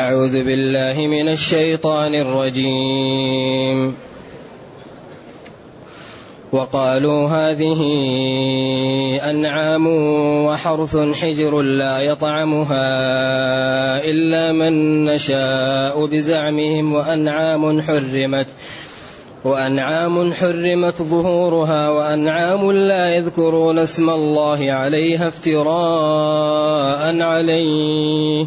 أعوذ بالله من الشيطان الرجيم. وقالوا هذه أنعام وحرث حجر لا يطعمها إلا من نشاء بزعمهم وأنعام حرمت وأنعام حرمت ظهورها وأنعام لا يذكرون اسم الله عليها افتراء عليه.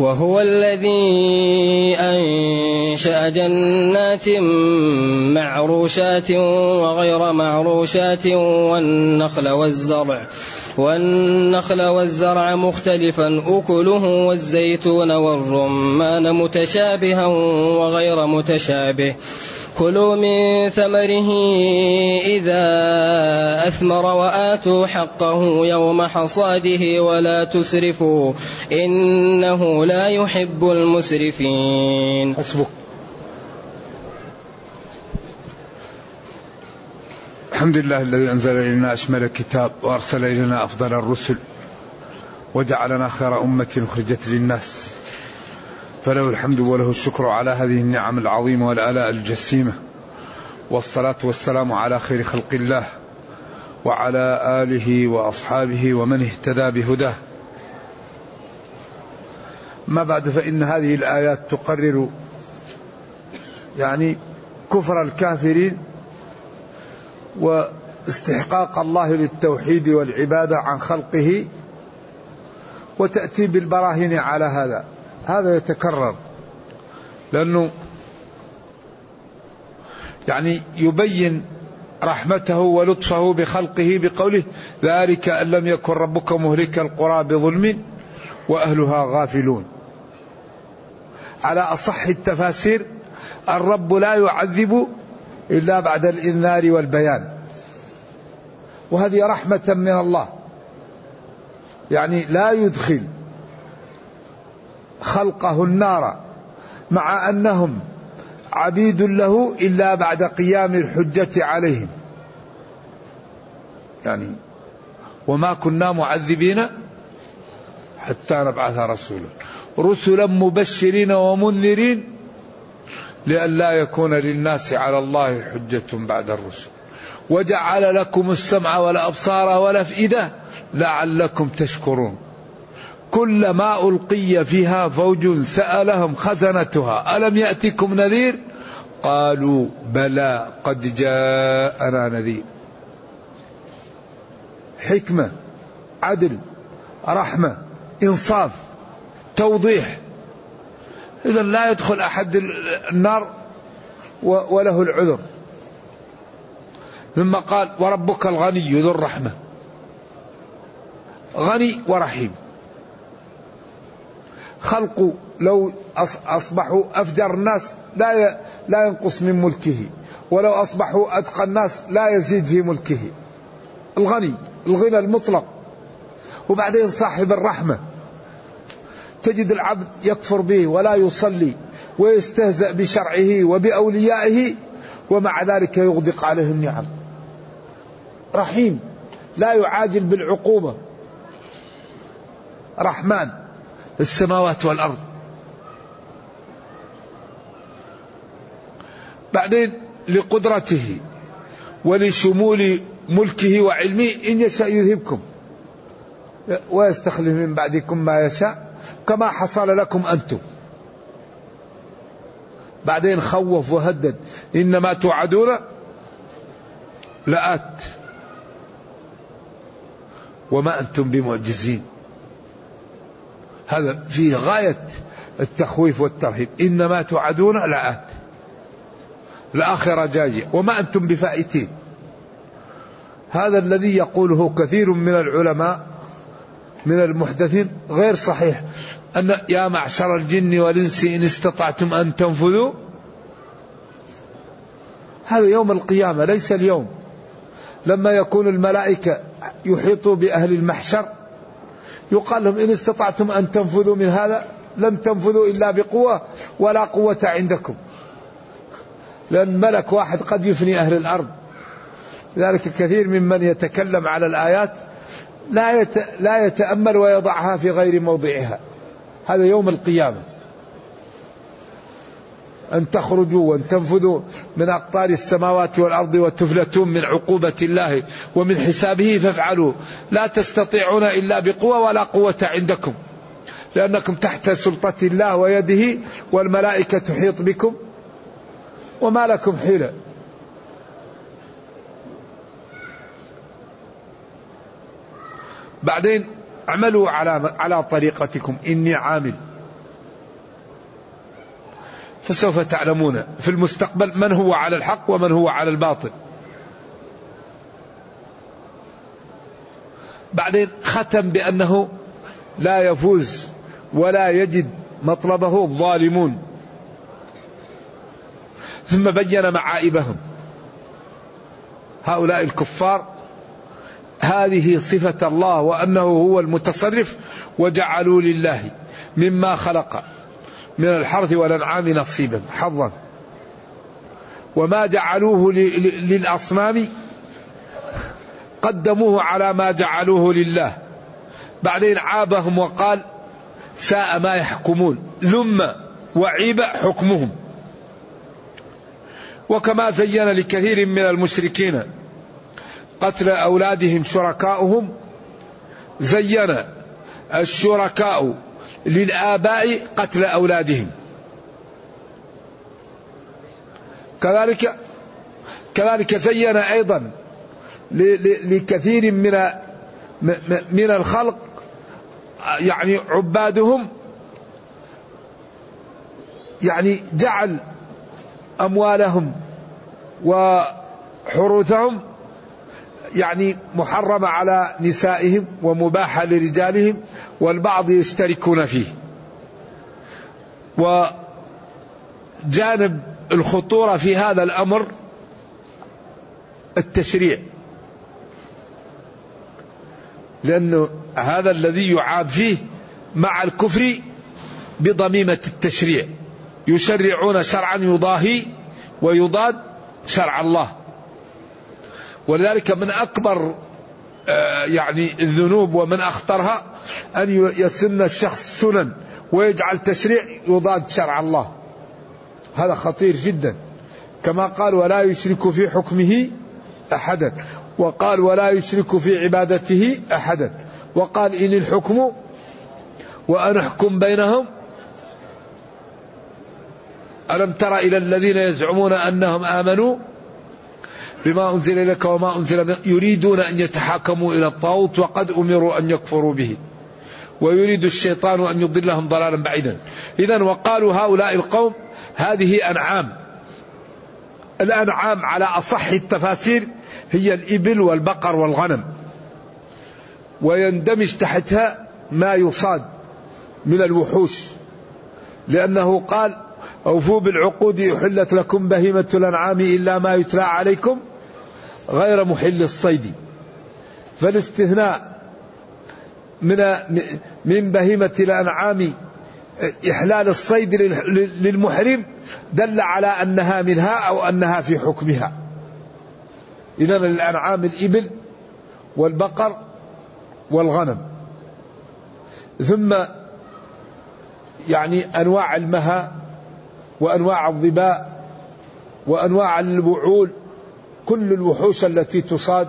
وهو الذي أنشأ جنات معروشات وغير معروشات والنخل والزرع والنخل والزرع مختلفا أكله والزيتون والرمان متشابها وغير متشابه. كلوا من ثمره إذا أثمر وآتوا حقه يوم حصاده ولا تسرفوا إنه لا يحب المسرفين. حسبك. الحمد لله الذي أنزل إلينا أشمل الكتاب وأرسل إلينا أفضل الرسل وجعلنا خير أمة أخرجت للناس. فله الحمد وله الشكر على هذه النعم العظيمة والآلاء الجسيمة. والصلاة والسلام على خير خلق الله وعلى آله وأصحابه ومن اهتدى بهداه. ما بعد فإن هذه الآيات تقرر يعني كفر الكافرين واستحقاق الله للتوحيد والعبادة عن خلقه وتأتي بالبراهين على هذا. هذا يتكرر لأنه يعني يبين رحمته ولطفه بخلقه بقوله ذلك أن لم يكن ربك مهلك القرى بظلم وأهلها غافلون. على أصح التفاسير الرب لا يعذب إلا بعد الإنذار والبيان. وهذه رحمة من الله. يعني لا يدخل خلقه النار مع أنهم عبيد له إلا بعد قيام الحجة عليهم. يعني وما كنا معذبين حتى نبعث رسولا. رسلا مبشرين ومنذرين لئلا يكون للناس على الله حجة بعد الرسل. وجعل لكم السمع والأبصار والأفئدة لعلكم تشكرون. كلما ألقي فيها فوج سألهم خزنتها. ألم يأتكم نذير؟ قالوا بلى قد جاءنا نذير. حكمة عدل رحمة إنصاف توضيح. إذا لا يدخل أحد النار وله العذر. ثم قال وربك الغني ذو الرحمة. غني ورحيم. خلق لو أصبحوا أفجر الناس لا لا ينقص من ملكه ولو أصبحوا أتقى الناس لا يزيد في ملكه. الغني الغنى المطلق. وبعدين صاحب الرحمة. تجد العبد يكفر به ولا يصلي ويستهزأ بشرعه وبأوليائه ومع ذلك يغدق عليه النعم. رحيم لا يعاجل بالعقوبة. رحمن السماوات والأرض. بعدين لقدرته ولشمول ملكه وعلمه إن يشاء يذهبكم. ويستخلف من بعدكم ما يشاء كما حصل لكم أنتم. بعدين خوف وهدد. إنما توعدون لآت. وما أنتم بمعجزين. هذا فيه غاية التخويف والترهيب. إنما توعدون لآت. الآخرة جاية. وما أنتم بفائتين. هذا الذي يقوله كثير من العلماء من المحدثين غير صحيح. أن يا معشر الجن والإنس إن استطعتم أن تنفذوا هذا يوم القيامة ليس اليوم. لما يكون الملائكة يحيطوا بأهل المحشر يقال لهم إن استطعتم أن تنفذوا من هذا لن تنفذوا إلا بقوة ولا قوة عندكم. لأن ملك واحد قد يفني أهل الأرض. لذلك كثير ممن يتكلم على الآيات لا لا يتأمل ويضعها في غير موضعها. هذا يوم القيامة. أن تخرجوا وأن تنفذوا من أقطار السماوات والأرض وتفلتون من عقوبة الله ومن حسابه فافعلوا. لا تستطيعون إلا بقوة ولا قوة عندكم لأنكم تحت سلطة الله ويده والملائكة تحيط بكم. وما لكم حيلة. بعدين اعملوا على على طريقتكم. إني عامل. فسوف تعلمون في المستقبل من هو على الحق ومن هو على الباطل. بعدين ختم بأنه لا يفوز ولا يجد مطلبه الظالمون. ثم بين معائبهم هؤلاء الكفار هذه صفة الله وأنه هو المتصرف وجعلوا لله مما خلق. من الحرث والأنعام نصيبا حظا. وما جعلوه للأصنام قدموه على ما جعلوه لله. بعدين عابهم وقال ساء ما يحكمون. ذم وعيب حكمهم. وكما زين لكثير من المشركين قتل أولادهم شركاؤهم زين الشركاء للآباء قتل أولادهم. كذلك كذلك زين أيضا لكثير من من الخلق يعني عبادهم يعني جعل أموالهم وحروثهم يعني محرمة على نسائهم ومباحة لرجالهم والبعض يشتركون فيه. وجانب الخطورة في هذا الأمر التشريع. لأنه هذا الذي يعاب فيه مع الكفر بضميمة التشريع. يشرعون شرعا يضاهي ويضاد شرع الله. ولذلك من أكبر آه، يعني الذنوب ومن أخطرها أن يسن الشخص سنن ويجعل تشريع يضاد شرع الله. هذا خطير جدا. كما قال ولا يشرك في حكمه أحدا. وقال ولا يشرك في عبادته أحدا. وقال إن الحكم وأن أحكم بينهم. ألم تر إلى الذين يزعمون أنهم آمنوا بما أنزل إليك وما أنزل يريدون أن يتحاكموا إلى الطاغوت وقد أمروا أن يكفروا به. ويريد الشيطان أن يضلهم ضلالا بعيدا. إذا وقالوا هؤلاء القوم هذه أنعام. الأنعام على أصح التفاسير هي الإبل والبقر والغنم. ويندمج تحتها ما يصاد من الوحوش. لأنه قال أوفوا بالعقود أحلت لكم بهيمة الأنعام إلا ما يتلى عليكم غير محل الصيد. فالاستثناء من من بهيمة الأنعام إحلال الصيد للمحرم دل على أنها منها أو أنها في حكمها. إذا الأنعام الإبل والبقر والغنم. ثم يعني أنواع المها وأنواع الظباء وأنواع الوعول كل الوحوش التي تصاد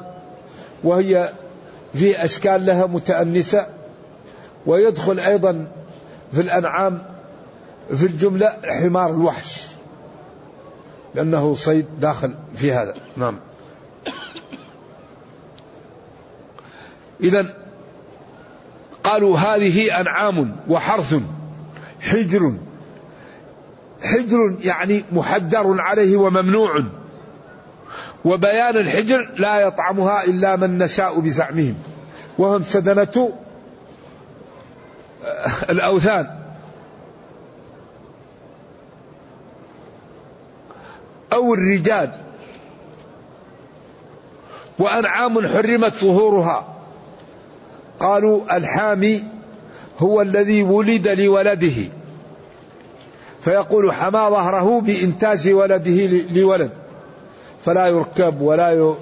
وهي في أشكال لها متأنسة. ويدخل أيضا في الأنعام في الجملة حمار الوحش لأنه صيد داخل في هذا. نعم. قال قالوا هذه أنعام وحرث حجر حجر يعني محجر عليه وممنوع وبيان الحجر لا يطعمها إلا من نشاء بزعمهم وهم سدنة الأوثان. أو الرجال. وأنعام حرمت ظهورها. قالوا الحامي هو الذي ولد لولده. فيقول حمى ظهره بإنتاج ولده لولد. فلا يركب ولا ي...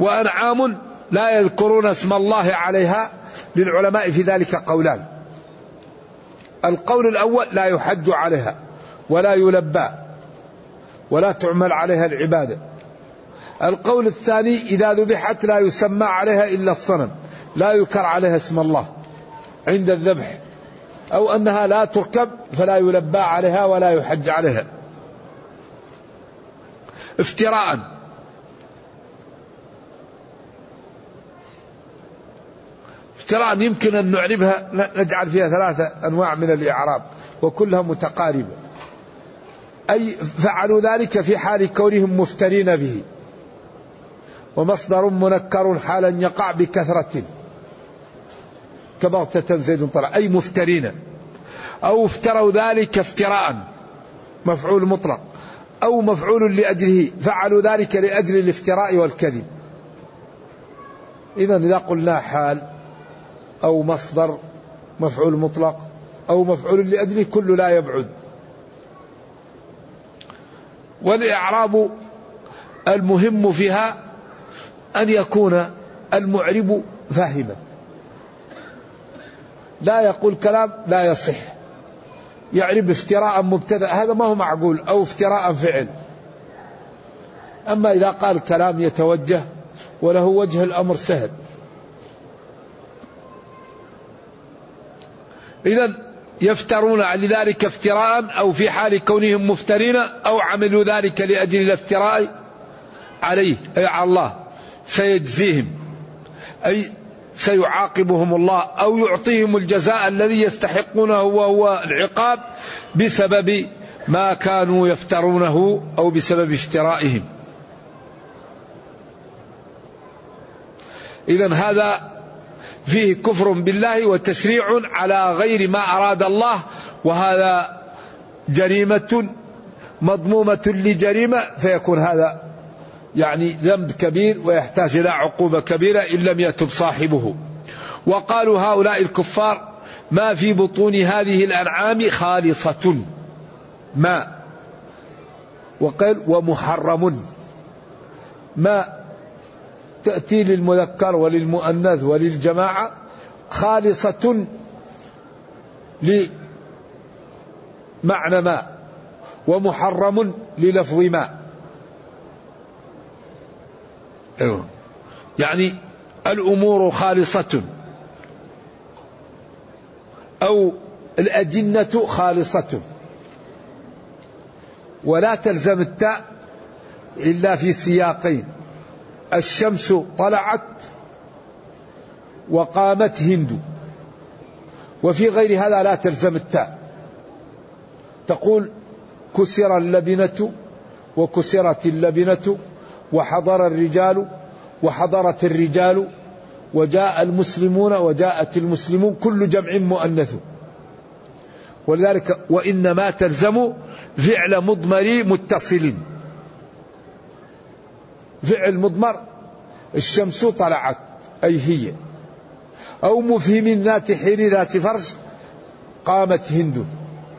وأنعام لا يذكرون اسم الله عليها للعلماء في ذلك قولان. القول الأول لا يحج عليها ولا يلبى ولا تعمل عليها العبادة. القول الثاني إذا ذبحت لا يسمى عليها إلا الصنم لا يذكر عليها اسم الله عند الذبح. أو أنها لا تركب فلا يلبى عليها ولا يحج عليها. افتراء. افتراء يمكن أن نعربها؟ نجعل فيها ثلاثة أنواع من الإعراب وكلها متقاربة. أي فعلوا ذلك في حال كونهم مفترين به. ومصدر منكر حالا يقع بكثرة. كبغتة زيد طلع. أي مفترين. أو افتروا ذلك افتراء. مفعول مطلق. أو مفعول لأجله. فعلوا ذلك لأجل الافتراء والكذب. إذا إذا قلنا حال أو مصدر مفعول مطلق أو مفعول لأجله كل لا يبعد. والإعراب المهم فيها أن يكون المعرب فاهما. لا يقول كلام لا يصح. يعرب افتراء مبتدأ هذا ما هو معقول أو افتراء فعل. أما إذا قال كلام يتوجه وله وجه الأمر سهل. اذا يفترون لذلك افتراء أو في حال كونهم مفترين أو عملوا ذلك لأجل الافتراء عليه أي على الله سيجزيهم أي سيعاقبهم الله أو يعطيهم الجزاء الذي يستحقونه وهو العقاب بسبب ما كانوا يفترونه أو بسبب افترائهم. اذا هذا فيه كفر بالله وتشريع على غير ما أراد الله وهذا جريمة مضمومة لجريمة فيكون هذا يعني ذنب كبير ويحتاج إلى عقوبة كبيرة إن لم يتب صاحبه. وقالوا هؤلاء الكفار ما في بطون هذه الأنعام خالصة. ما؟ وقال ومحرم. ما؟ تأتي للمذكر وللمؤنث وللجماعة خالصة لمعنى ما ومحرم للفظ ما. أيوه. يعني الأمور خالصة أو الأجنة خالصة. ولا تلزم التاء إلا في سياقين. الشمس طلعت وقامت هند. وفي غير هذا لا تلزم التاء. تقول كسر اللبنة وكسرت اللبنة وحضر الرجال وحضرت الرجال وجاء المسلمون وجاءت المسلمون كل جمع مؤنث. ولذلك وإنما تلزم فعل مضمر متصل. فعل مضمر الشمس طلعت أي هي. أو مفهم ذات حين ذات فرش قامت هند.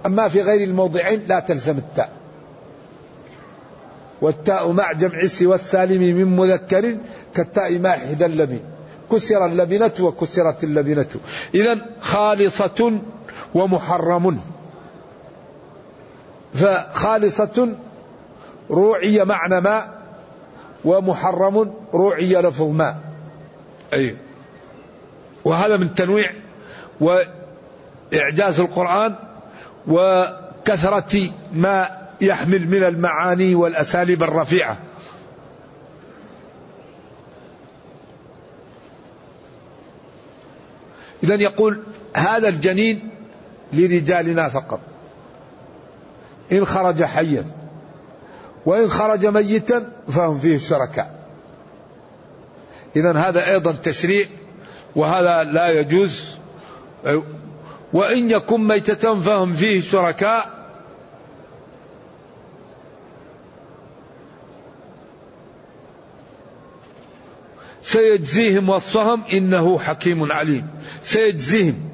أما في غير الموضعين لا تلزم التاء. والتاء مع جمع سوى السالم من مذكر كالتاء مع إحدى اللبن. كسر اللبنة وكسرت اللبنة. إذا خالصة ومحرم. فخالصة روعي معنى ماء ومحرم روعي لفظ ماء أي. وهذا من تنويع وإعجاز القرآن وكثرة ما يحمل من المعاني والأساليب الرفيعة. إذا يقول هذا الجنين لرجالنا فقط. إن خرج حيا. وإن خرج ميتا فهم فيه شركاء. إذا هذا أيضا تشريع وهذا لا يجوز. وإن يكن ميتة فهم فيه شركاء. سيجزيهم وصفهم إنه حكيم عليم. سيجزيهم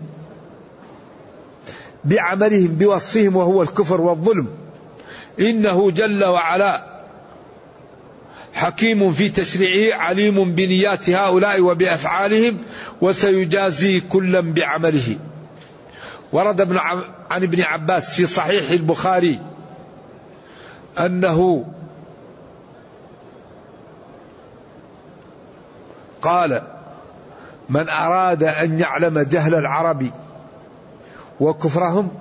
بعملهم بوصفهم وهو الكفر والظلم. إنه جل وعلا حكيم في تشريعه عليم بنيات هؤلاء وبأفعالهم وسيجازي كلا بعمله. ورد ابن عن ابن عباس في صحيح البخاري أنه قال من أراد أن يعلم جهل العرب وكفرهم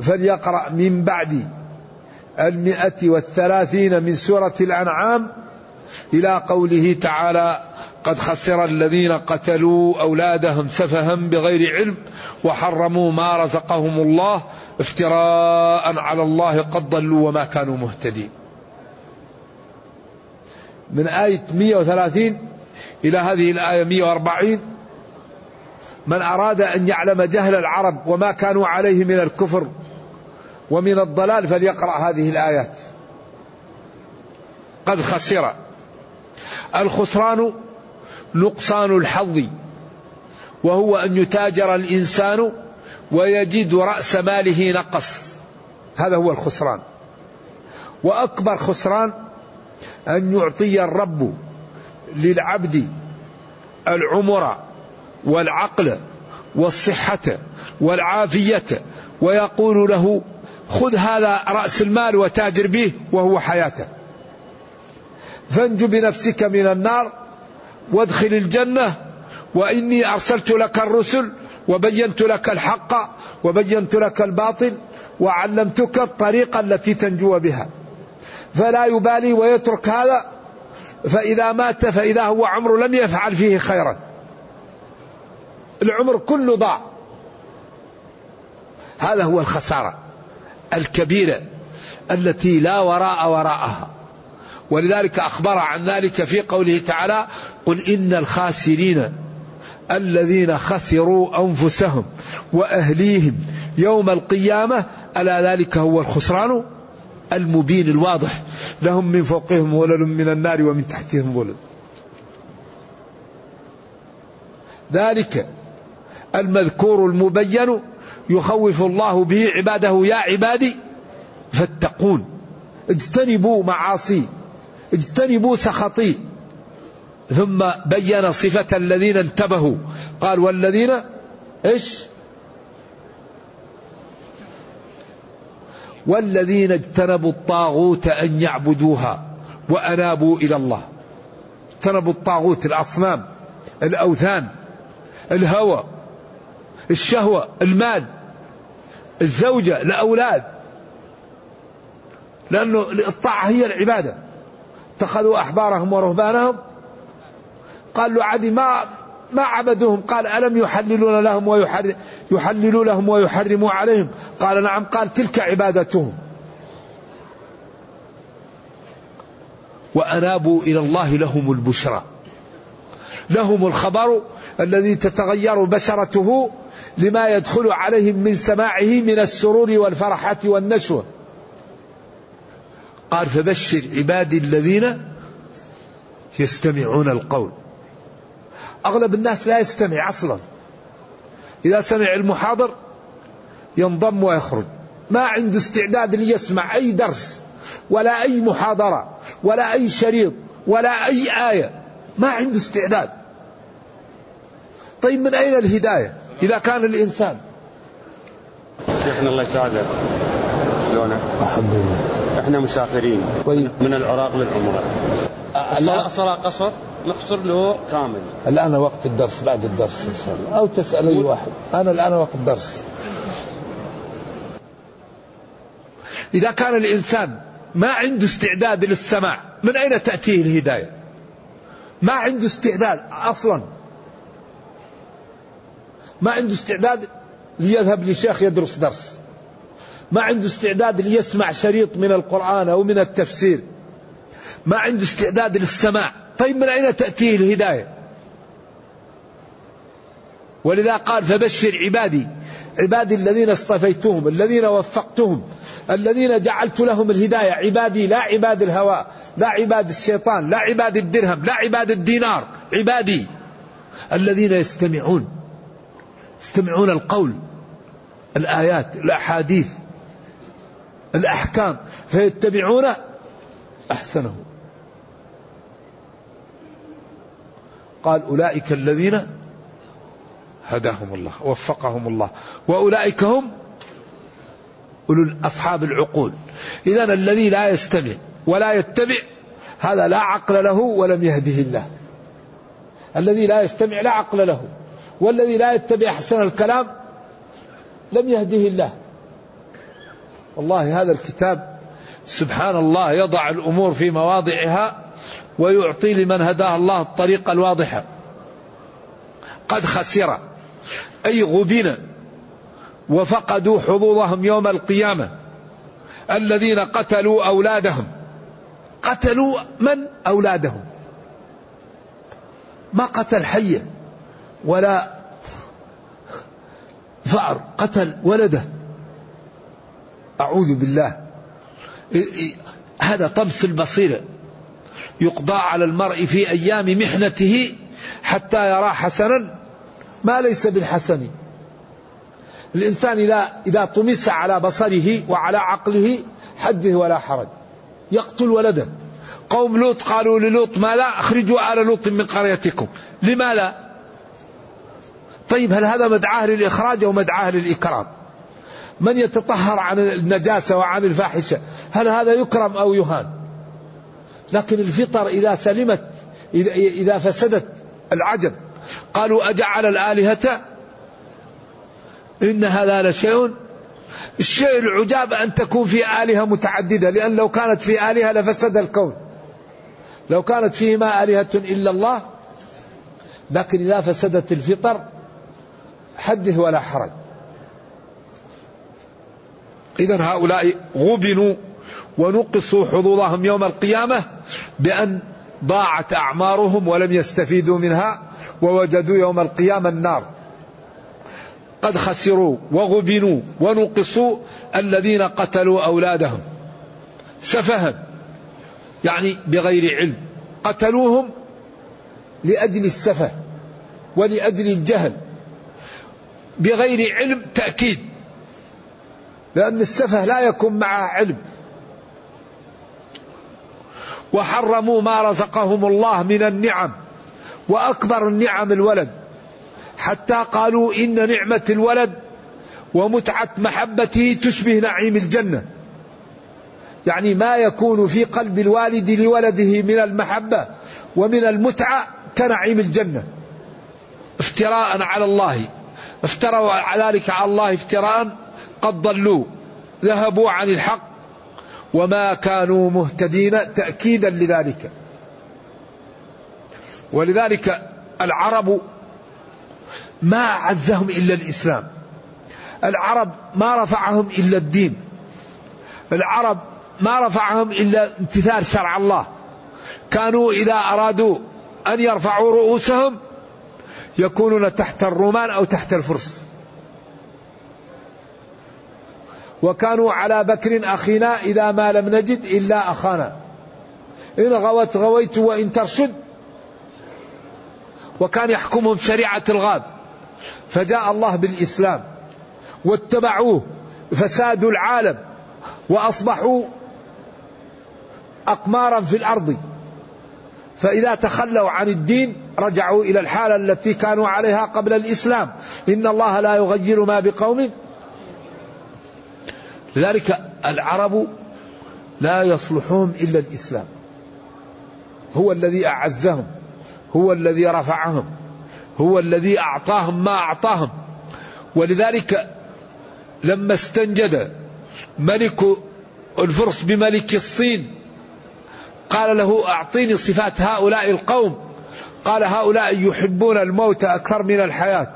فليقرأ من بعد المئة والثلاثين من سورة الأنعام إلى قوله تعالى قد خسر الذين قتلوا أولادهم سفها بغير علم وحرموا ما رزقهم الله افتراء على الله قد ضلوا وما كانوا مهتدين. من آية 130 إلى هذه الآية 140 من أراد أن يعلم جهل العرب وما كانوا عليه من الكفر ومن الضلال فليقرأ هذه الآيات قد خسر. الخسران نقصان الحظ وهو أن يتاجر الإنسان ويجد رأس ماله نقص. هذا هو الخسران. وأكبر خسران أن يعطي الرب للعبد العمر والعقل والصحة والعافية ويقول له خذ هذا رأس المال وتاجر به وهو حياته فانج بنفسك من النار وادخل الجنة وإني أرسلت لك الرسل وبينت لك الحق وبينت لك الباطل وعلمتك الطريقة التي تنجو بها. فلا يبالي ويترك هذا فإذا مات فإذا هو عمر لم يفعل فيه خيرا. العمر كله ضاع. هذا هو الخسارة. الكبيرة التي لا وراء وراءها. ولذلك أخبر عن ذلك في قوله تعالى قل إن الخاسرين الذين خسروا أنفسهم وأهليهم يوم القيامة ألا ذلك هو الخسران المبين الواضح. لهم من فوقهم ولل من النار ومن تحتهم ولل ذلك المذكور المبين يخوف الله به عباده. يا عبادي فاتقون. اجتنبوا معاصي. اجتنبوا سخطي. ثم بين صفة الذين انتبهوا. قال والذين إيش؟ والذين اجتنبوا الطاغوت أن يعبدوها وأنابوا إلى الله. اجتنبوا الطاغوت الأصنام الأوثان الهوى. الشهوة المال الزوجة الأولاد. لأنه الطاعة هي العبادة. اتخذوا أحبارهم ورهبانهم. قال له عدي ما ما عبدوهم. قال ألم يحللون لهم ويحرم يحللوا لهم ويحرموا عليهم؟ قال نعم. قال تلك عبادتهم. وأنابوا إلى الله لهم البشرى. لهم الخبر الذي تتغير بشرته لما يدخل عليهم من سماعه من السرور والفرحة والنشوة قال فبشر عبادي الذين يستمعون القول. أغلب الناس لا يستمع أصلا. إذا سمع المحاضر ينضم ويخرج. ما عنده استعداد ليسمع أي درس ولا أي محاضرة ولا أي شريط ولا أي آية. ما عنده استعداد. طيب من أين الهداية؟ إذا كان الإنسان. شيخنا الله يسعدك شلونك؟ الحمد لله. إحنا مسافرين. طيب. من العراق للعمرة. الصلاة صلاة قصر؟ نقصر له كامل. الآن وقت الدرس بعد الدرس إن شاء الله. أو تسأل أي واحد. أنا الآن وقت الدرس. إذا كان الإنسان ما عنده استعداد للسماع من أين تأتيه الهداية؟ ما عنده استعداد أصلا. ما عنده استعداد ليذهب لشيخ يدرس درس. ما عنده استعداد ليسمع شريط من القرآن أو من التفسير. ما عنده استعداد للسماع. طيب من أين تأتيه الهداية؟ ولذا قال فبشر عبادي. عبادي الذين اصطفيتهم الذين وفقتهم الذين جعلت لهم الهداية. عبادي لا عباد الهوى لا عباد الشيطان لا عباد الدرهم لا عباد الدينار. عبادي الذين يستمعون. يستمعون القول الآيات الأحاديث الأحكام فيتبعون أحسنه. قال أولئك الذين هداهم الله وفقهم الله وأولئك هم أولو أصحاب العقول. إذا الذي لا يستمع ولا يتبع هذا لا عقل له ولم يهده الله. الذي لا يستمع لا عقل له. والذي لا يتبع أحسن الكلام لم يهده الله. والله هذا الكتاب سبحان الله يضع الأمور في مواضعها ويعطي لمن هداه الله الطريقة الواضحة قد خسر. أي غبن. وفقدوا حظوظهم يوم القيامة. الذين قتلوا أولادهم. قتلوا من أولادهم؟ ما قتل حية ولا فأر قتل ولده. أعوذ بالله. هذا طمس البصيرة يقضى على المرء في أيام محنته حتى يرى حسنا ما ليس بالحسن. الإنسان إذا إذا طمس على بصره وعلى عقله حده ولا حرج. يقتل ولده. قوم لوط قالوا للوط ما لا أخرجوا آل لوط من قريتكم. لما لا؟ طيب هل هذا مدعاه للإخراج أو مدعاه للإكرام؟ من يتطهر عن النجاسة وعن الفاحشة؟ هل هذا يكرم أو يهان؟ لكن الفطر إذا سلمت إذا فسدت العجب. قالوا أجعل الآلهة؟ إن هذا لشيء الشيء العجاب أن تكون في آلهة متعددة لأن لو كانت في آلهة لفسد الكون. لو كانت فيهما آلهة إلا الله لكن إذا فسدت الفطر حدث ولا حرج. إذا هؤلاء غبنوا ونقصوا حظوظهم يوم القيامة بأن ضاعت أعمارهم ولم يستفيدوا منها ووجدوا يوم القيامة النار. قد خسروا وغبنوا ونقصوا الذين قتلوا أولادهم سفها يعني بغير علم. قتلوهم لأجل السفه ولأجل الجهل. بغير علم تأكيد. لأن السفه لا يكون معه علم. وحرموا ما رزقهم الله من النعم وأكبر النعم الولد. حتى قالوا إن نعمة الولد ومتعة محبته تشبه نعيم الجنة. يعني ما يكون في قلب الوالد لولده من المحبة ومن المتعة كنعيم الجنة. افتراء على الله. افتروا ذلك على الله افتراء قد ضلوا ذهبوا عن الحق وما كانوا مهتدين تأكيدا لذلك. ولذلك العرب ما أعزهم إلا الإسلام العرب ما رفعهم إلا الدين العرب ما رفعهم إلا امتثال شرع الله. كانوا إذا أرادوا أن يرفعوا رؤوسهم يكونون تحت الرومان أو تحت الفرس. وكانوا على بكر أخينا إذا ما لم نجد إلا أخانا. إن غوت غويت وإن ترشد. وكان يحكمهم شريعة الغاب. فجاء الله بالإسلام. واتبعوه. فسادوا العالم. وأصبحوا أقمارا في الأرض. فإذا تخلوا عن الدين رجعوا إلى الحالة التي كانوا عليها قبل الإسلام. إن الله لا يغير ما بقوم. لذلك العرب لا يصلحهم إلا الإسلام. هو الذي أعزهم هو الذي رفعهم هو الذي أعطاهم ما أعطاهم. ولذلك لما استنجد ملك الفرس بملك الصين قال له أعطيني صفات هؤلاء القوم. قال هؤلاء يحبون الموت أكثر من الحياة.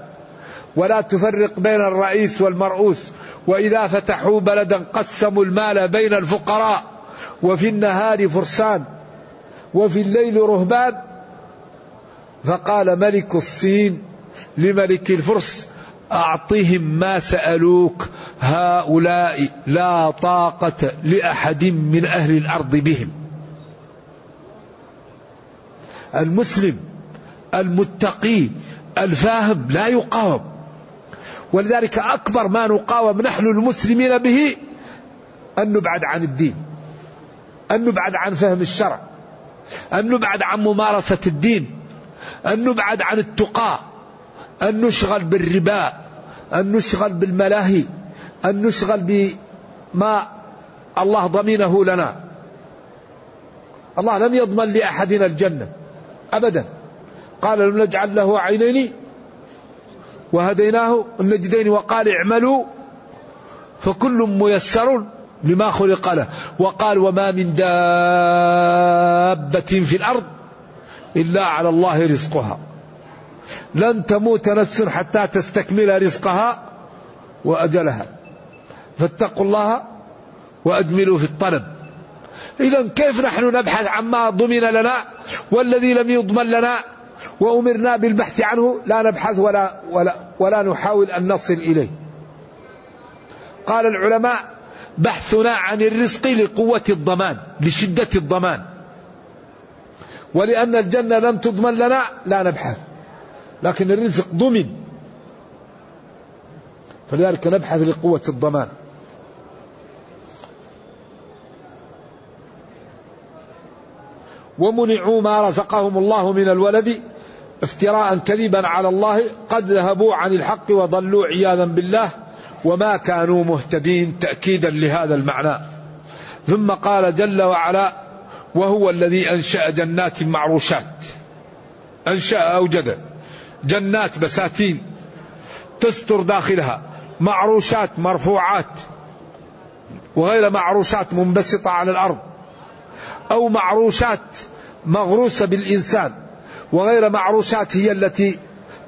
ولا تفرق بين الرئيس والمرؤوس. وإذا فتحوا بلدا قسموا المال بين الفقراء. وفي النهار فرسان. وفي الليل رهبان. فقال ملك الصين لملك الفرس أعطهم ما سألوك. هؤلاء لا طاقة لأحد من أهل الأرض بهم. المسلم المتقي الفاهم لا يقاوم. ولذلك أكبر ما نقاوم نحن المسلمين به أن نبعد عن الدين أن نبعد عن فهم الشرع أن نبعد عن ممارسة الدين أن نبعد عن التقى أن نشغل بالربا أن نشغل بالملاهي أن نشغل بما الله ضمينه لنا. الله لم يضمن لأحدنا الجنة. أبدا. قال لم نجعل له عينين وهديناه النجدين وقال اعملوا فكل ميسر لما خلق له. وقال وما من دابة في الأرض إلا على الله رزقها. لن تموت نفس حتى تستكمل رزقها وأجلها. فاتقوا الله وأجملوا في الطلب. إذا كيف نحن نبحث عما ضمن لنا والذي لم يضمن لنا وأمرنا بالبحث عنه لا نبحث ولا, ولا, ولا نحاول أن نصل إليه. قال العلماء بحثنا عن الرزق لقوة الضمان لشدة الضمان. ولأن الجنة لم تضمن لنا لا نبحث لكن الرزق ضمن. فلذلك نبحث لقوة الضمان. ومنعوا ما رزقهم الله من الولد افتراء كذبا على الله قد ذهبوا عن الحق وضلوا عياذا بالله وما كانوا مهتدين تأكيدا لهذا المعنى. ثم قال جل وعلا وهو الذي أنشأ جنات معروشات. أنشأ أوجد جنات بساتين تستر داخلها. معروشات مرفوعات. وغير معروشات منبسطة على الأرض. أو معروشات مغروسة بالإنسان وغير معروشات هي التي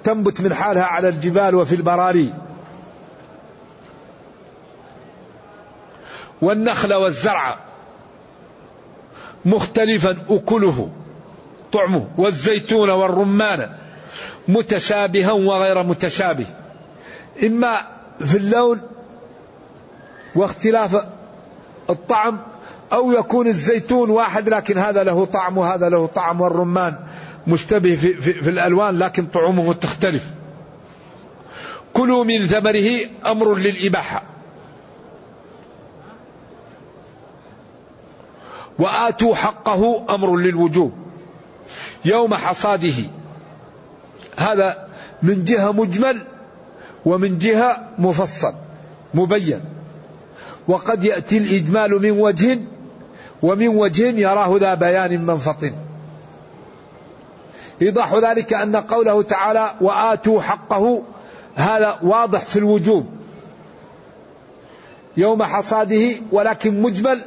تنبت من حالها على الجبال وفي البراري. والنخل والزرع مختلفا أكله طعمه والزيتون والرمان متشابها وغير متشابه. إما في اللون واختلاف الطعم أو يكون الزيتون واحد لكن هذا له طعم وهذا له طعم والرمان مشتبه في, في, في الألوان لكن طعومه تختلف. كلوا من ثمره أمر للإباحة. وآتوا حقه أمر للوجوب. يوم حصاده. هذا من جهة مجمل ومن جهة مفصل مبين. وقد يأتي الإجمال من وجه ومن وجه يراه ذا بيان منفط إيضاح ذلك أن قوله تعالى وآتوا حقه هذا واضح في الوجوب. يوم حصاده ولكن مجمل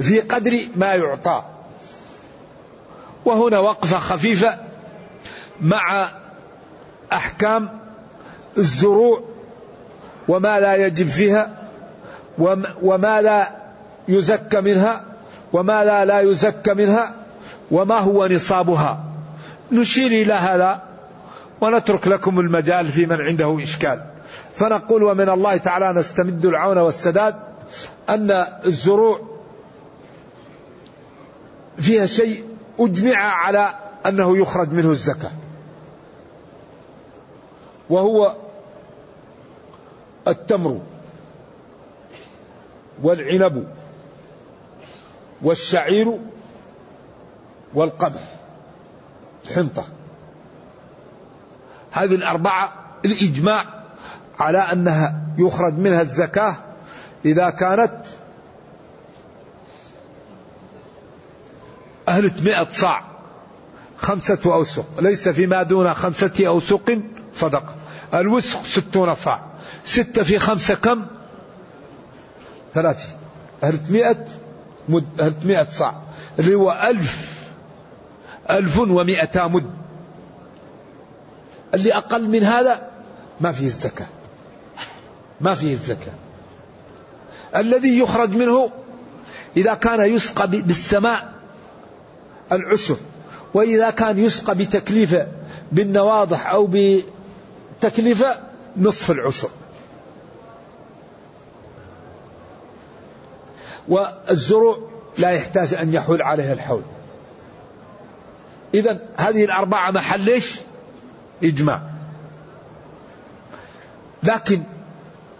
في قدر ما يعطى. وهنا وقفة خفيفة مع أحكام الزروع وما لا يجب فيها وما لا يزكى منها. وما لا لا يزكى منها وما هو نصابها. نشير إلى هذا ونترك لكم المجال في من عنده إشكال. فنقول ومن الله تعالى نستمد العون والسداد أن الزروع فيها شيء أجمع على أنه يخرج منه الزكاة. وهو التمر والعنب والشعير والقمح الحنطة. هذه الأربعة الإجماع على أنها يخرج منها الزكاة إذا كانت أهلة مئة صاع خمسة أوسق ليس فيما دون خمسة أوسق صدقة الوسق ستون صاع ستة في خمسة كم؟ ثلاثين أهلة مئة مد أهلة مئة صاع اللي هو ألف. ألف ومئتا مد. اللي أقل من هذا ما فيه الزكاة. ما فيه الزكاة. الذي يخرج منه إذا كان يسقى بالسماء العشر. وإذا كان يسقى بتكلفة بالنواضح أو بتكلفة نصف العشر. والزروع لا يحتاج أن يحول عليها الحول. إذا هذه الأربعة محل ليش إجماع. لكن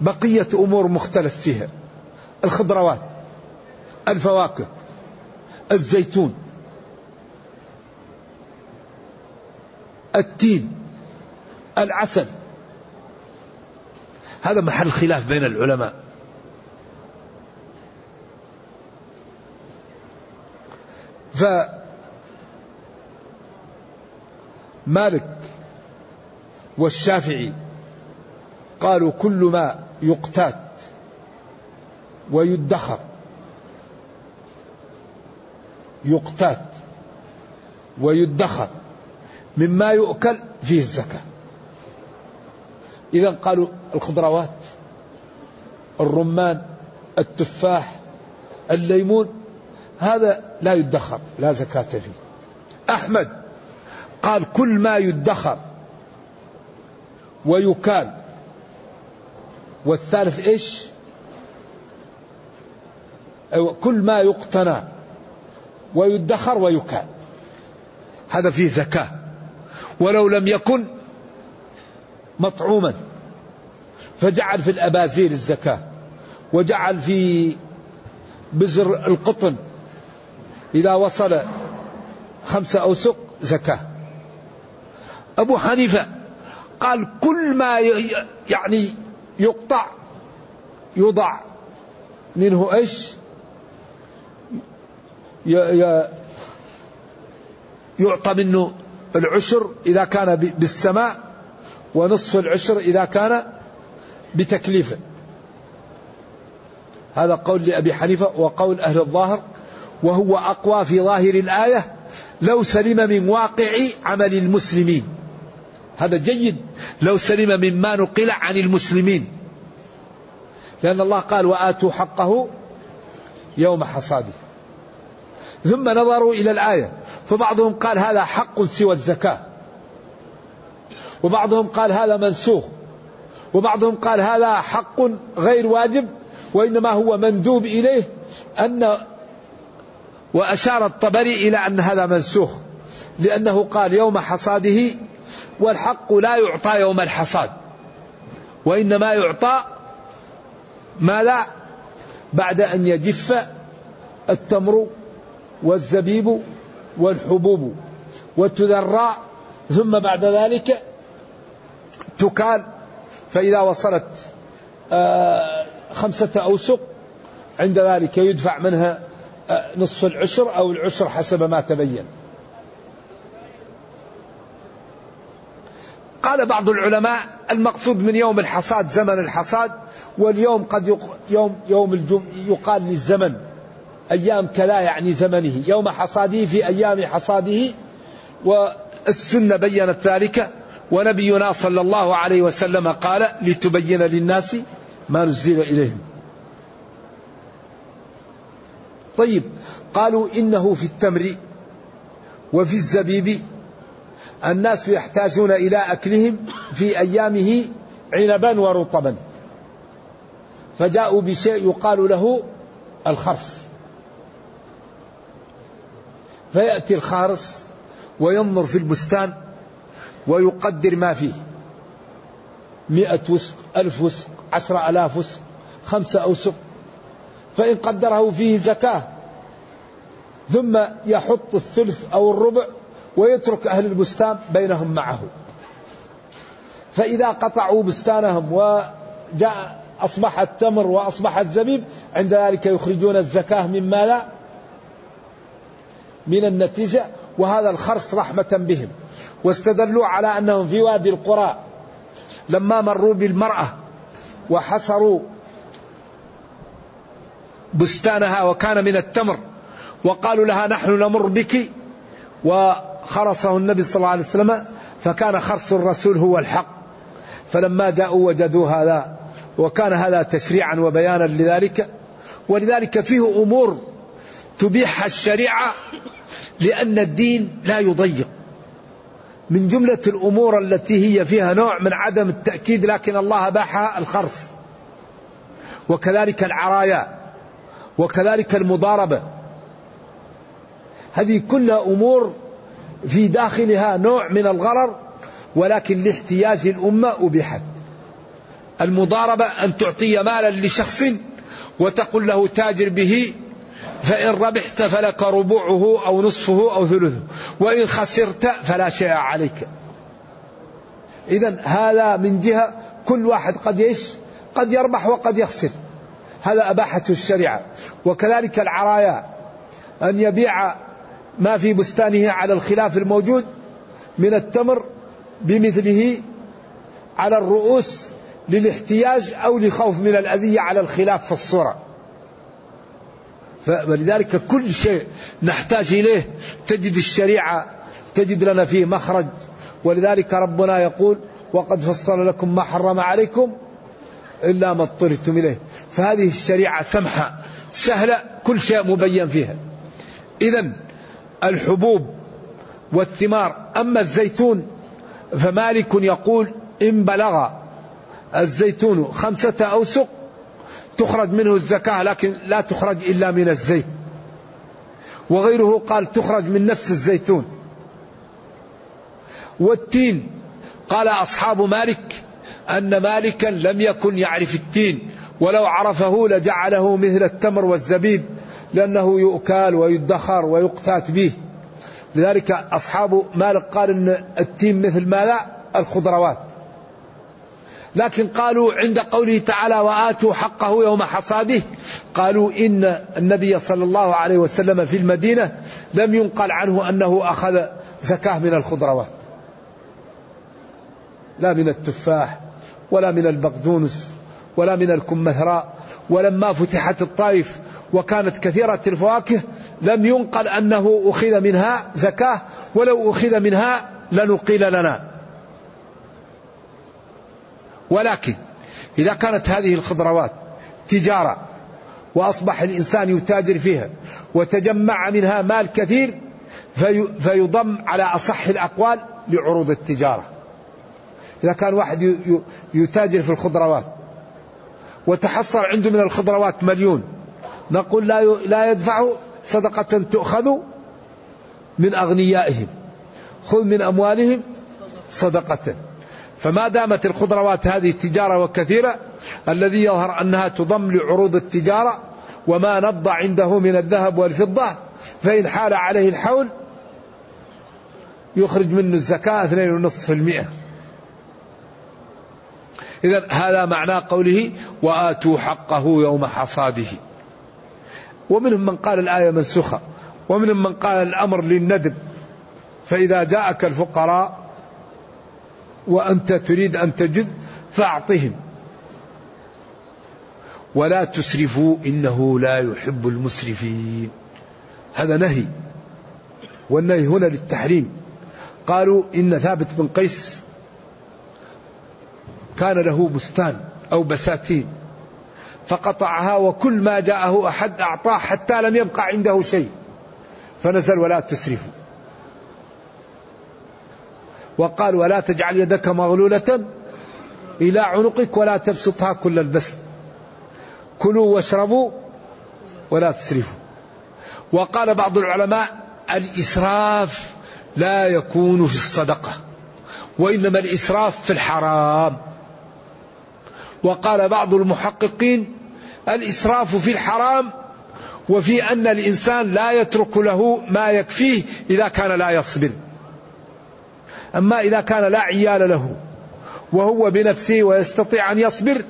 بقية أمور مختلف فيها. الخضروات الفواكه الزيتون التين العسل. هذا محل خلاف بين العلماء. فمالك والشافعي قالوا كل ما يقتات ويدخر يقتات ويدخر مما يؤكل فيه الزكاة. إذا قالوا الخضروات الرمان التفاح الليمون هذا لا يدخر لا زكاة فيه. أحمد قال كل ما يدخر ويكال. والثالث إيش؟ كل ما يقتنى ويدخر ويكال. هذا فيه زكاة. ولو لم يكن مطعوما فجعل في الأبازير الزكاة وجعل في بزر القطن إذا وصل خمسة أوسق زكاة أبو حنيفة قال كل ما يعني يقطع يوضع منه إيش؟ يعطى منه العشر إذا كان بالسماء ونصف العشر إذا كان بتكليفه هذا قول لأبي حنيفة وقول أهل الظاهر وهو أقوى في ظاهر الآية لو سلم من واقع عمل المسلمين. هذا جيد. لو سلم مما نقل عن المسلمين. لأن الله قال وآتوا حقه يوم حصاده. ثم نظروا إلى الآية. فبعضهم قال هذا حق سوى الزكاة. وبعضهم قال هذا منسوخ. وبعضهم قال هذا حق غير واجب. وإنما هو مندوب إليه أن وأشار الطبري إلى أن هذا منسوخ لأنه قال يوم حصاده والحق لا يعطى يوم الحصاد وإنما يعطى ما لا بعد أن يجف التمر والزبيب والحبوب وتذرى ثم بعد ذلك تكال فإذا وصلت آه، خمسة أوسق عند ذلك يدفع منها نصف العشر أو العشر حسب ما تبين. قال بعض العلماء المقصود من يوم الحصاد زمن الحصاد واليوم قد يوم يوم الجم يقال للزمن. أيام كذا يعني زمنه. يوم حصاده في أيام حصاده. والسنة بينت ذلك. ونبينا صلى الله عليه وسلم قال لتبين للناس ما نزل إليهم. طيب قالوا إنه في التمر وفي الزبيب الناس يحتاجون إلى أكلهم في أيامه عنبا ورطبا. فجاءوا بشيء يقال له الخرف. فيأتي الخارص وينظر في البستان ويقدر ما فيه. مئة وسق ألف وسق عشر ألاف وسق خمسة أوسق. فإن قدره فيه زكاة ثم يحط الثلث أو الربع ويترك أهل البستان بينهم معه. فإذا قطعوا بستانهم وجاء أصبح التمر وأصبح الزبيب عند ذلك يخرجون الزكاة مما لا من النتيجة وهذا الخرص رحمة بهم. واستدلوا على أنهم في وادي القرى لما مروا بالمرأة وحصروا بستانها وكان من التمر. وقالوا لها نحن نمر بك. وخرصه النبي صلى الله عليه وسلم فكان خرص الرسول هو الحق. فلما جاءوا وجدوا هذا وكان هذا تشريعا وبيانا لذلك. ولذلك فيه أمور تبيح الشريعة لأن الدين لا يضيق. من جملة الأمور التي هي فيها نوع من عدم التأكيد لكن الله اباحها الخرص. وكذلك العرايا. وكذلك المضاربة. هذه كلها أمور في داخلها نوع من الغرر ولكن لاحتياج الأمة ابيحت المضاربة أن تعطي مالا لشخص وتقول له تاجر به فإن ربحت فلك ربعه أو نصفه أو ثلثه وإن خسرت فلا شيء عليك. إذا هذا من جهة كل واحد قد يش قد يربح وقد يخسر. هذا أباحته الشريعة. وكذلك العرايا أن يبيع ما في بستانه على الخلاف الموجود من التمر بمثله على الرؤوس للاحتياج أو لخوف من الأذية على الخلاف في الصورة. فلذلك كل شيء نحتاج إليه. تجد الشريعة تجد لنا فيه مخرج. ولذلك ربنا يقول وقد فصل لكم ما حرم عليكم إلا ما اضطرتم إليه. فهذه الشريعة سمحة سهلة كل شيء مبين فيها. إذا الحبوب والثمار أما الزيتون فمالك يقول إن بلغ الزيتون خمسة أوسق تخرج منه الزكاة لكن لا تخرج إلا من الزيت. وغيره قال تخرج من نفس الزيتون. والتين قال أصحاب مالك أن مالكا لم يكن يعرف التين ولو عرفه لجعله مثل التمر والزبيب لأنه يؤكل ويدخر ويقتات به. لذلك أصحاب مالك قال أن التين مثل ماذا؟ الخضروات. لكن قالوا عند قوله تعالى وآتوا حقه يوم حصاده قالوا إن النبي صلى الله عليه وسلم في المدينة لم ينقل عنه أنه أخذ زكاة من الخضروات. لا من التفاح ولا من البقدونس ولا من الكمثراء ولما فتحت الطائف وكانت كثيرة الفواكه لم ينقل أنه أخذ منها زكاة ولو أخذ منها لنقيل لنا. ولكن إذا كانت هذه الخضروات تجارة وأصبح الإنسان يتاجر فيها وتجمع منها مال كثير في فيضم على أصح الأقوال لعروض التجارة. إذا كان واحد يتاجر في الخضروات وتحصل عنده من الخضروات مليون نقول لا لا يدفع صدقة تؤخذ من أغنيائهم خذ من أموالهم صدقة. فما دامت الخضروات هذه تجارة وكثيرة الذي يظهر أنها تضم لعروض التجارة وما نض عنده من الذهب والفضة فإن حال عليه الحول يخرج منه الزكاة 2.5% إذا هذا معنى قوله وآتوا حقه يوم حصاده. ومنهم من قال الآية منسوخة. ومنهم من قال الأمر للندب. فإذا جاءك الفقراء وأنت تريد أن تجد فأعطهم. ولا تسرفوا إنه لا يحب المسرفين. هذا نهي. والنهي هنا للتحريم. قالوا إن ثابت بن قيس كان له بستان أو بساتين فقطعها وكل ما جاءه أحد أعطاه حتى لم يبقى عنده شيء فنزل ولا تسرفوا. وقال ولا تجعل يدك مغلولة إلى عنقك ولا تبسطها كل البسط كلوا واشربوا ولا تسرفوا. وقال بعض العلماء الإسراف لا يكون في الصدقة وإنما الإسراف في الحرام. وقال بعض المحققين الإسراف في الحرام وفي أن الإنسان لا يترك له ما يكفيه إذا كان لا يصبر. أما إذا كان لا عيال له وهو بنفسه ويستطيع أن يصبر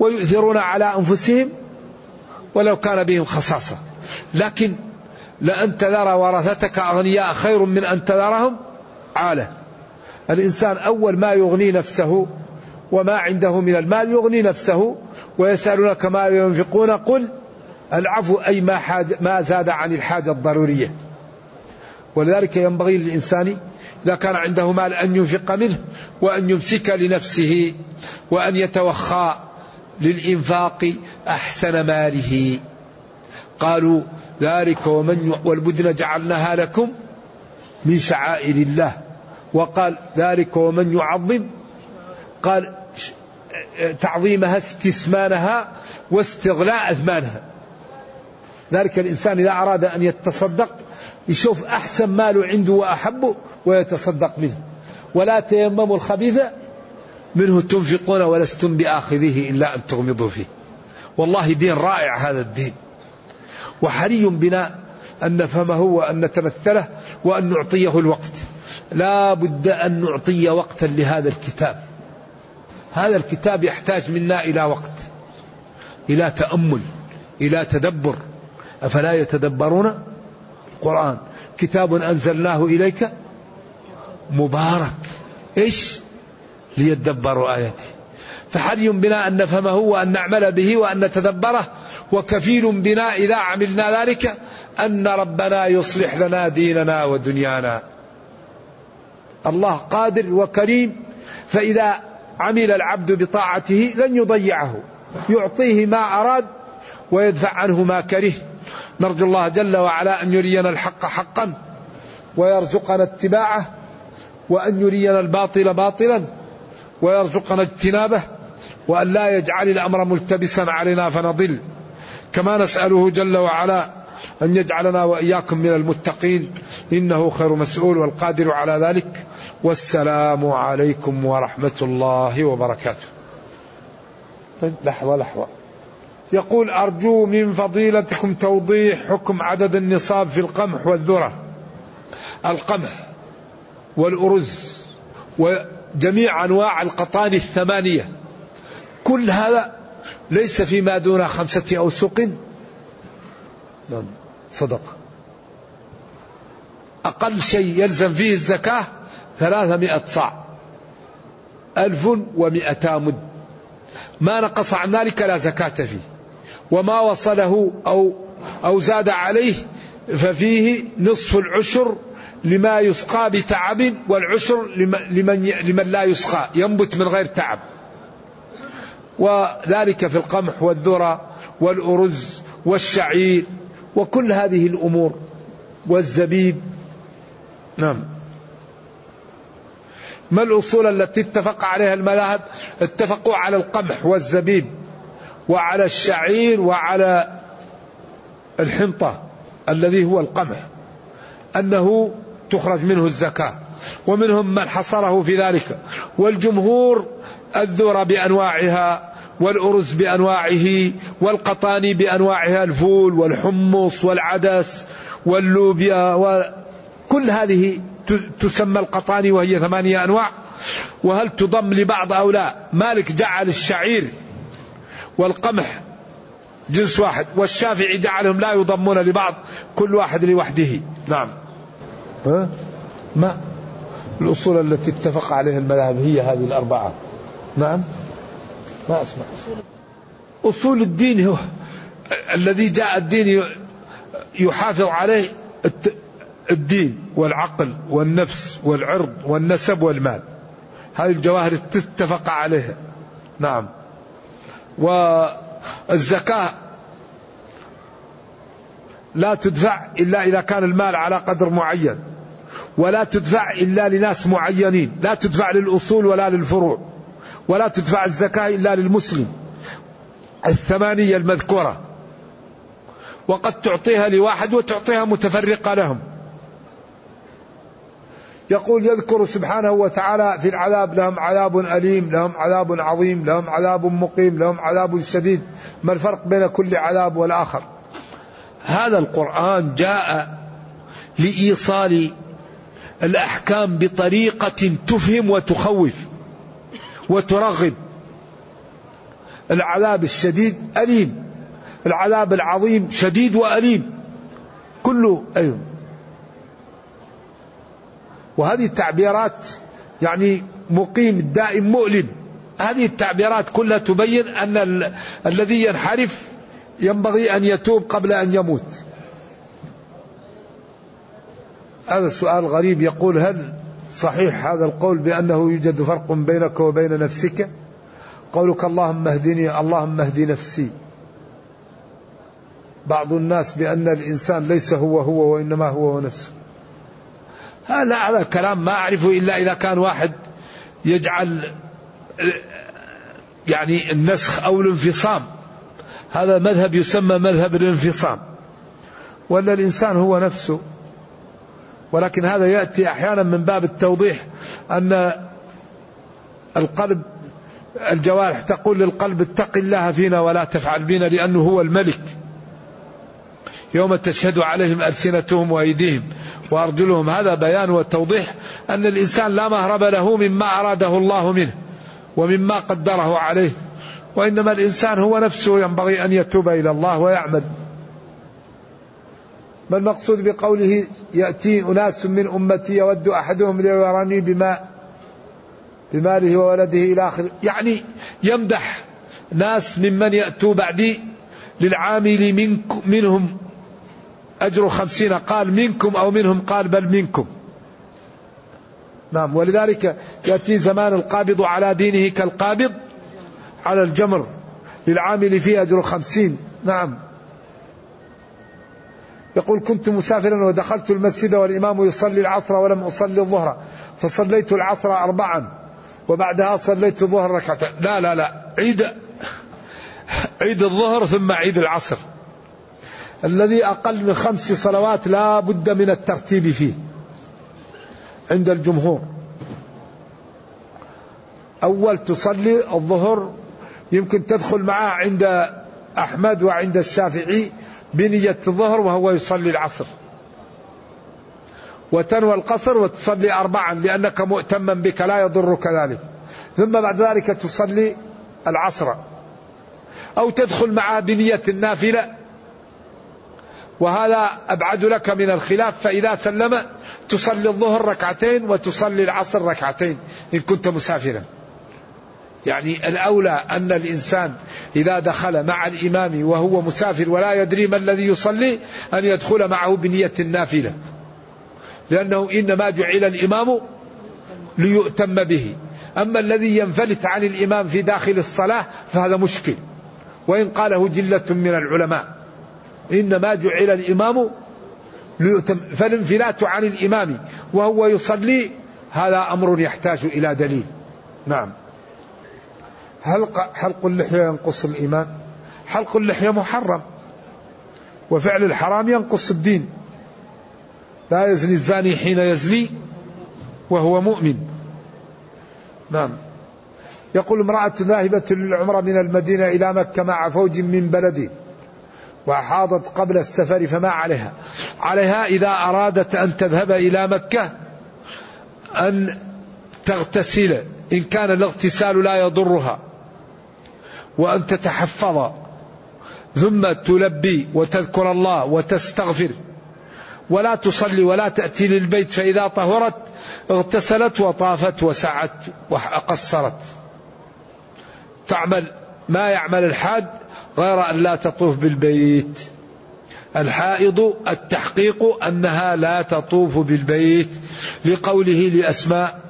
ويؤثرون على أنفسهم ولو كان بهم خصاصة. لكن لأن تذر ورثتك أغنياء خير من أن تذرهم عالة. الإنسان أول ما يغني نفسه وما عنده من المال يغني نفسه ويسألونك ما ينفقون قل العفو أي ما, حاج ما زاد عن الحاجة الضرورية. ولذلك ينبغي للإنسان إذا كان عنده مال أن ينفق منه وأن يمسك لنفسه وأن يتوخى للإنفاق أحسن ماله. قالوا ذلك ومن والبدن جعلناها لكم من شعائر الله. وقال ذلك ومن يعظم قال تعظيمها استثمانها واستغلاء أثمانها ذلك الإنسان إذا أراد أن يتصدق يشوف أحسن ماله عنده وأحبه ويتصدق منه. ولا تيمموا الخبيث منه تنفقون ولستم بآخذه إلا أن تغمضوا فيه. والله دين رائع هذا الدين. وحري بنا أن نفهمه وأن نتمثله وأن نعطيه الوقت. لا بد أن نعطي وقتا لهذا الكتاب. هذا الكتاب يحتاج منا إلى وقت إلى تأمل إلى تدبر. أفلا يتدبرون؟ القرآن كتاب أنزلناه إليك مبارك. إيش؟ ليدبروا آياته. فحري بنا أن نفهمه وأن نعمل به وأن نتدبره وكفيل بنا إذا عملنا ذلك أن ربنا يصلح لنا ديننا ودنيانا. الله قادر وكريم. فإذا عمل العبد بطاعته لن يضيعه. يعطيه ما أراد ويدفع عنه ما كره. نرجو الله جل وعلا أن يرينا الحق حقا ويرزقنا اتباعه وأن يرينا الباطل باطلا ويرزقنا اجتنابه وأن لا يجعل الأمر ملتبسا علينا فنضل. كما نسأله جل وعلا أن يجعلنا وإياكم من المتقين إنه خير مسؤول والقادر على ذلك. والسلام عليكم ورحمة الله وبركاته. طيب لحظة لحظة. يقول أرجو من فضيلتكم توضيح حكم عدد النصاب في القمح والذرة. القمح والأرز وجميع أنواع القطان الثمانية. كل هذا ليس فيما دون خمسة أوسق. نعم صدق. أقل شيء يلزم فيه الزكاة ثلاثمائة صاع. ألف ومئتا مد. ما نقص عن ذلك لا زكاة فيه. وما وصله أو أو زاد عليه ففيه نصف العشر لما يسقى بتعب والعشر لمن لمن لا يسقى ينبت من غير تعب. وذلك في القمح والذرة والأرز والشعير وكل هذه الأمور والزبيب نعم. ما الأصول التي اتفق عليها المذاهب؟ اتفقوا على القمح والزبيب وعلى الشعير وعلى الحنطة الذي هو القمح أنه تخرج منه الزكاة ومنهم من حصره في ذلك والجمهور الذرة بأنواعها والأرز بأنواعه والقطاني بأنواعها الفول والحمص والعدس واللوبيا وكل هذه تسمى القطاني وهي ثمانية أنواع. وهل تضم لبعض أو لا؟ مالك جعل الشعير والقمح جنس واحد والشافعي جعلهم لا يضمون لبعض كل واحد لوحده. نعم. ها؟ ما؟ الأصول التي اتفق عليها المذاهب هي هذه الأربعة. نعم. ما أسمع. أصول الدين هو الذي جاء الدين يحافظ عليه الدين والعقل والنفس والعرض والنسب والمال. هذه الجواهر تتفق عليها. نعم. والزكاة لا تدفع إلا إذا كان المال على قدر معين ولا تدفع إلا لناس معينين لا تدفع للأصول ولا للفروع ولا تدفع الزكاة إلا للمسلم الثمانية المذكورة. وقد تعطيها لواحد وتعطيها متفرقة لهم. يقول يذكر سبحانه وتعالى في العذاب لهم عذاب أليم لهم عذاب عظيم لهم عذاب مقيم لهم عذاب شديد. ما الفرق بين كل عذاب والآخر؟ هذا القرآن جاء لإيصال الأحكام بطريقة تفهم وتخوف وترغب. العذاب الشديد أليم العذاب العظيم شديد وأليم. كله أيوه. وهذه التعبيرات يعني مقيم الدائم مؤلم. هذه التعبيرات كلها تبين أن ال... الذي ينحرف ينبغي أن يتوب قبل أن يموت. هذا السؤال غريب يقول هل صحيح هذا القول بأنه يوجد فرق بينك وبين نفسك؟ قولك اللهم اهدني اللهم اهدي نفسي. بعض الناس بأن الإنسان ليس هو هو وإنما هو نفسه. هذا هذا كلام ما أعرفه إلا إذا كان واحد يجعل يعني النسخ أو الانفصام. هذا مذهب يسمى مذهب الانفصام. ولا الإنسان هو نفسه. ولكن هذا يأتي أحيانا من باب التوضيح أن القلب الجوارح تقول للقلب اتق الله فينا ولا تفعل بنا لأنه هو الملك. يوم تشهد عليهم ألسنتهم وأيديهم. وأرجلهم هذا بيان وتوضيح أن الإنسان لا مهرب له مما أراده الله منه ومما قدره عليه وإنما الإنسان هو نفسه ينبغي أن يتوب إلى الله ويعمل. ما المقصود بقوله يأتي أناس من أمتي يود أحدهم ليراني بما بماله وولده إلى آخره يعني يمدح ناس ممن يأتوا بعدي للعامل منك منهم أجر خمسين قال منكم أو منهم قال بل منكم. نعم ولذلك يأتي زمان القابض على دينه كالقابض على الجمر للعامل فيه أجر خمسين. نعم. يقول كنت مسافرا ودخلت المسجد والإمام يصلي العصر ولم أصلي الظهر فصليت العصر أربعا وبعدها صليت الظهر ركعتين. لا لا لا عيد عيد الظهر ثم عيد العصر. الذي أقل من خمس صلوات لا بد من الترتيب فيه عند الجمهور. أول تصلي الظهر يمكن تدخل معه عند أحمد وعند الشافعي بنية الظهر وهو يصلي العصر. وتنوى القصر وتصلي أربعا لأنك مؤتما بك لا يضرك ذلك. ثم بعد ذلك تصلي العصر. أو تدخل معه بنية النافلة وهذا أبعد لك من الخلاف فإذا سلم تصلي الظهر ركعتين وتصلي العصر ركعتين إن كنت مسافرا. يعني الأولى أن الإنسان إذا دخل مع الإمام وهو مسافر ولا يدري ما الذي يصلي أن يدخل معه بنية النافلة لأنه إنما جعل الإمام ليؤتم به. أما الذي ينفلت عن الإمام في داخل الصلاة فهذا مشكل. وإن قاله جلة من العلماء. إنما جعل الإمام ليؤتم فالانفلات عن الإمام وهو يصلي هذا أمر يحتاج إلى دليل. نعم. حلق, حلق اللحية ينقص الإيمان؟ حلق اللحية محرم وفعل الحرام ينقص الدين. لا يزني الزاني حين يزني وهو مؤمن. نعم. يقول امرأة ذاهبة للعمرة من المدينة إلى مكة مع فوج من بلده. وحاضت قبل السفر فما عليها. عليها إذا أرادت أن تذهب إلى مكة أن تغتسل إن كان الاغتسال لا يضرها وأن تتحفظ ثم تلبي وتذكر الله وتستغفر ولا تصلي ولا تأتي للبيت فإذا طهرت اغتسلت وطافت وسعت وقصرت. تعمل ما يعمل الحاج غير أن لا تطوف بالبيت. الحائض التحقيق أنها لا تطوف بالبيت. لقوله لأسماء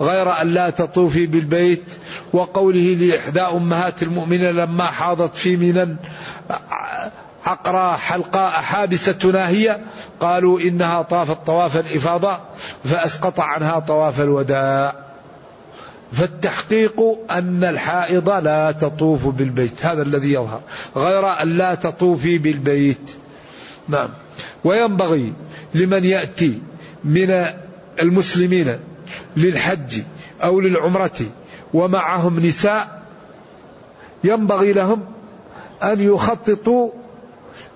غير أن لا تطوفي بالبيت. وقوله لإحدى أمهات المؤمنين لما حاضت في منى عقرى حلقاء حابسة ناهية قالوا إنها طافت طواف الإفاضة فأسقط عنها طواف الوداع. فالتحقيق أن الحائض لا تطوف بالبيت هذا الذي يظهر غير أن لا تطوفي بالبيت. نعم. وينبغي لمن يأتي من المسلمين للحج أو للعمرة ومعهم نساء ينبغي لهم أن يخططوا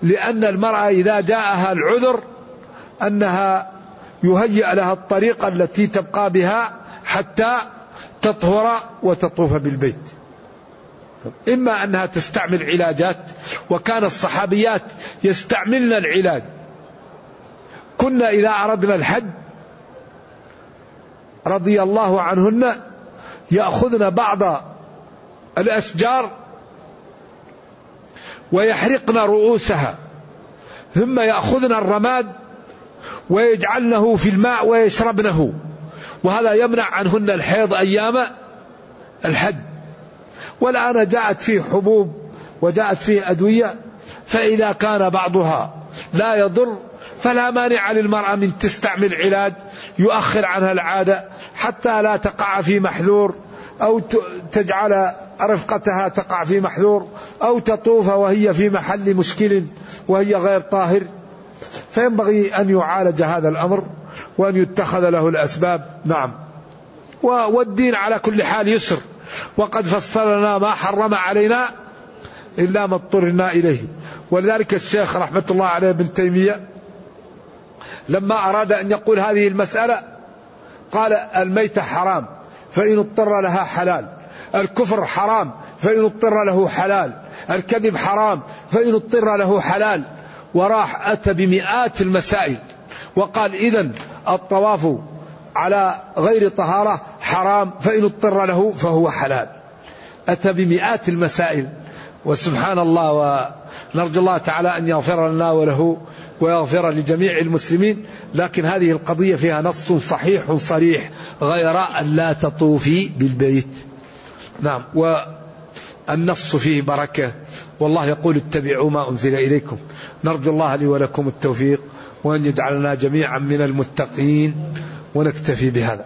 لأن المرأة إذا جاءها العذر أنها يهيأ لها الطريقة التي تبقى بها حتى تطهر وتطوف بالبيت. إما أنها تستعمل علاجات وكان الصحابيات يستعملن العلاج. كنا إذا أردنا الحج رضي الله عنهن يأخذن بعض الأشجار ويحرقن رؤوسها ثم يأخذن الرماد ويجعلنه في الماء ويشربنه. وهذا يمنع عنهن الحيض أيام الحج والآن جاءت فيه حبوب وجاءت فيه أدوية فإذا كان بعضها لا يضر فلا مانع للمرأة من تستعمل علاج يؤخر عنها العادة حتى لا تقع في محذور أو تجعل رفقتها تقع في محذور أو تطوف وهي في محل مشكل وهي غير طاهر. فينبغي أن يعالج هذا الأمر. وأن يتخذ له الأسباب. نعم. والدين على كل حال يسر. وقد فصلنا ما حرم علينا إلا ما اضطرنا إليه. ولذلك الشيخ رحمة الله عليه ابن تيمية لما أراد أن يقول هذه المسألة قال الميتة حرام فإن اضطر لها حلال. الكفر حرام فإن اضطر له حلال. الكذب حرام فإن اضطر له حلال. وراح أتى بمئات المسائل. وقال إذا الطواف على غير طهارة حرام فإن اضطر له فهو حلال. أتى بمئات المسائل وسبحان الله ونرجو الله تعالى أن يغفر لنا وله ويغفر لجميع المسلمين لكن هذه القضية فيها نص صحيح صريح غير أن لا تطوفي بالبيت. نعم والنص فيه بركة والله يقول اتبعوا ما أنزل إليكم. نرجو الله لي ولكم التوفيق. وأن يجعلنا جميعا من المتقين ونكتفي بهذا.